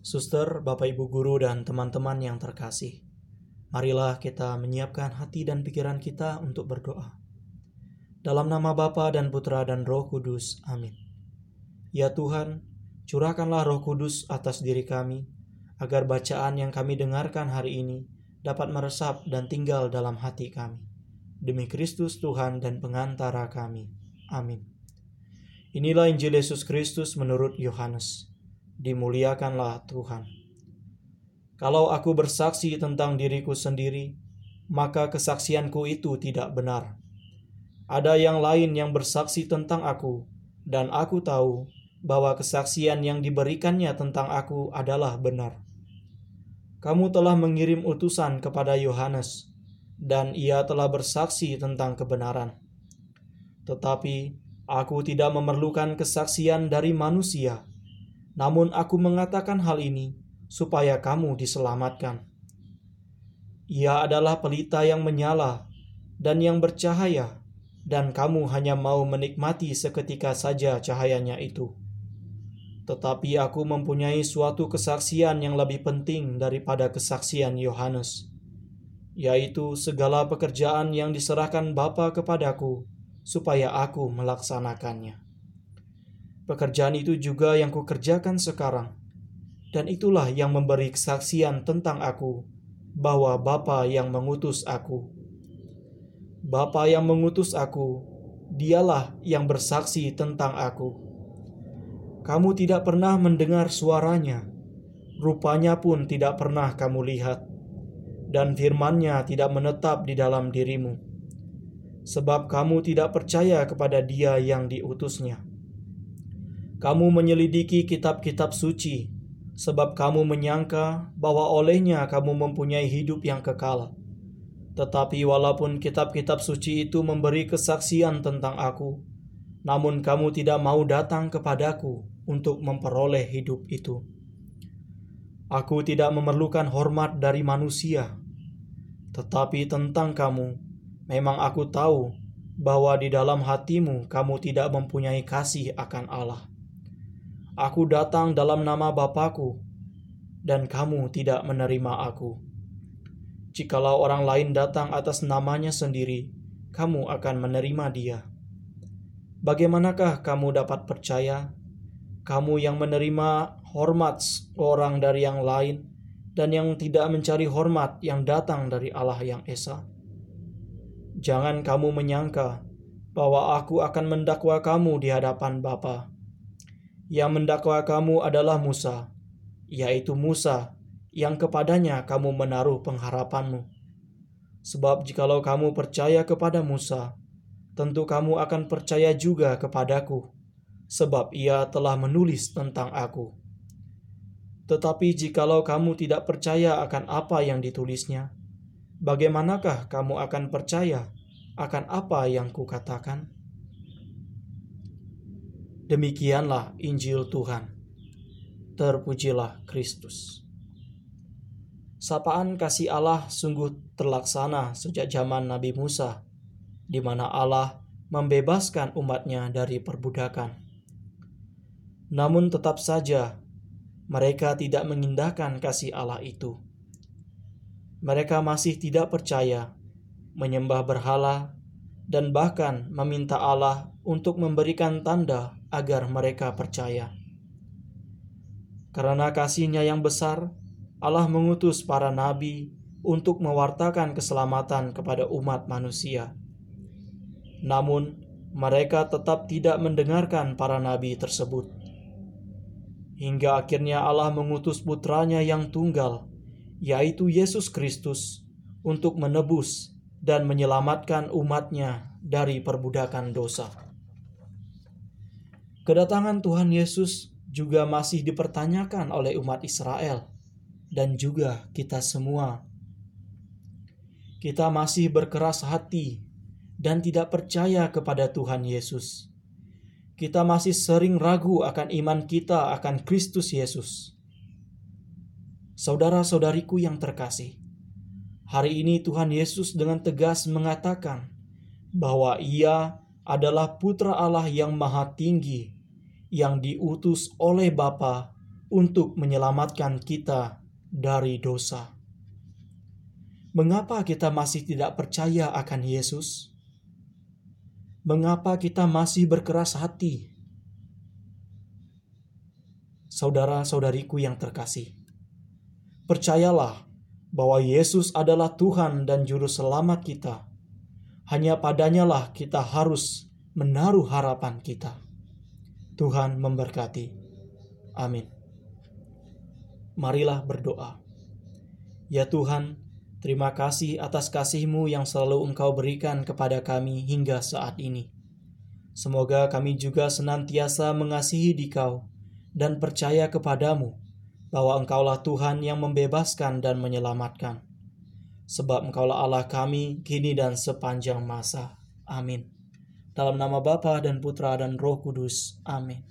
Suster, Bapak Ibu guru dan teman-teman yang terkasih. Marilah kita menyiapkan hati dan pikiran kita untuk berdoa. Dalam nama Bapa dan Putra dan Roh Kudus. Amin. Ya Tuhan, curahkanlah Roh Kudus atas diri kami, agar bacaan yang kami dengarkan hari ini dapat meresap dan tinggal dalam hati kami. Demi Kristus Tuhan dan pengantara kami. Amin. Inilah Injil Yesus Kristus menurut Yohanes dimuliakanlah Tuhan. Kalau aku bersaksi tentang diriku sendiri, maka kesaksianku itu tidak benar. Ada yang lain yang bersaksi tentang aku, dan aku tahu bahwa kesaksian yang diberikannya tentang aku adalah benar. Kamu telah mengirim utusan kepada Yohanes, dan ia telah bersaksi tentang kebenaran. Tetapi aku tidak memerlukan kesaksian dari manusia namun aku mengatakan hal ini supaya kamu diselamatkan. Ia adalah pelita yang menyala dan yang bercahaya, dan kamu hanya mau menikmati seketika saja cahayanya itu. Tetapi aku mempunyai suatu kesaksian yang lebih penting daripada kesaksian Yohanes, yaitu segala pekerjaan yang diserahkan Bapa kepadaku, supaya aku melaksanakannya. Pekerjaan itu juga yang kukerjakan sekarang. Dan itulah yang memberi kesaksian tentang aku, bahwa Bapa yang mengutus aku. Bapa yang mengutus aku, dialah yang bersaksi tentang aku. Kamu tidak pernah mendengar suaranya, rupanya pun tidak pernah kamu lihat, dan firmannya tidak menetap di dalam dirimu. Sebab kamu tidak percaya kepada dia yang diutusnya. Kamu menyelidiki kitab-kitab suci, sebab kamu menyangka bahwa olehnya kamu mempunyai hidup yang kekal. Tetapi walaupun kitab-kitab suci itu memberi kesaksian tentang aku, namun kamu tidak mau datang kepadaku untuk memperoleh hidup itu. Aku tidak memerlukan hormat dari manusia, tetapi tentang kamu, memang aku tahu bahwa di dalam hatimu kamu tidak mempunyai kasih akan Allah. Aku datang dalam nama Bapakku, dan kamu tidak menerima aku. Jikalau orang lain datang atas namanya sendiri, kamu akan menerima dia. Bagaimanakah kamu dapat percaya? Kamu yang menerima hormat orang dari yang lain dan yang tidak mencari hormat yang datang dari Allah yang Esa. Jangan kamu menyangka bahwa aku akan mendakwa kamu di hadapan Bapa yang mendakwa kamu adalah Musa, yaitu Musa yang kepadanya kamu menaruh pengharapanmu. Sebab jikalau kamu percaya kepada Musa, tentu kamu akan percaya juga kepadaku, sebab ia telah menulis tentang aku. Tetapi jikalau kamu tidak percaya akan apa yang ditulisnya, bagaimanakah kamu akan percaya akan apa yang kukatakan? Demikianlah Injil Tuhan. Terpujilah Kristus. Sapaan kasih Allah sungguh terlaksana sejak zaman Nabi Musa, di mana Allah membebaskan umatnya dari perbudakan. Namun tetap saja mereka tidak mengindahkan kasih Allah itu. Mereka masih tidak percaya, menyembah berhala, dan bahkan meminta Allah untuk memberikan tanda agar mereka percaya. Karena kasihnya yang besar, Allah mengutus para nabi untuk mewartakan keselamatan kepada umat manusia. Namun, mereka tetap tidak mendengarkan para nabi tersebut. Hingga akhirnya Allah mengutus putranya yang tunggal, yaitu Yesus Kristus, untuk menebus dan menyelamatkan umatnya dari perbudakan dosa. Kedatangan Tuhan Yesus juga masih dipertanyakan oleh umat Israel dan juga kita semua. Kita masih berkeras hati dan tidak percaya kepada Tuhan Yesus. Kita masih sering ragu akan iman kita akan Kristus Yesus. Saudara-saudariku yang terkasih, hari ini Tuhan Yesus dengan tegas mengatakan bahwa Ia adalah Putra Allah yang Maha Tinggi yang diutus oleh Bapa untuk menyelamatkan kita dari dosa. Mengapa kita masih tidak percaya akan Yesus? Mengapa kita masih berkeras hati? Saudara-saudariku yang terkasih, percayalah bahwa Yesus adalah Tuhan dan Juru Selamat kita. Hanya padanyalah kita harus menaruh harapan kita. Tuhan memberkati. Amin. Marilah berdoa. Ya Tuhan, Terima kasih atas kasih-Mu yang selalu Engkau berikan kepada kami hingga saat ini. Semoga kami juga senantiasa mengasihi Dikau dan percaya kepadamu bahwa Engkaulah Tuhan yang membebaskan dan menyelamatkan. Sebab Engkaulah Allah kami kini dan sepanjang masa. Amin. Dalam nama Bapa dan Putra dan Roh Kudus. Amin.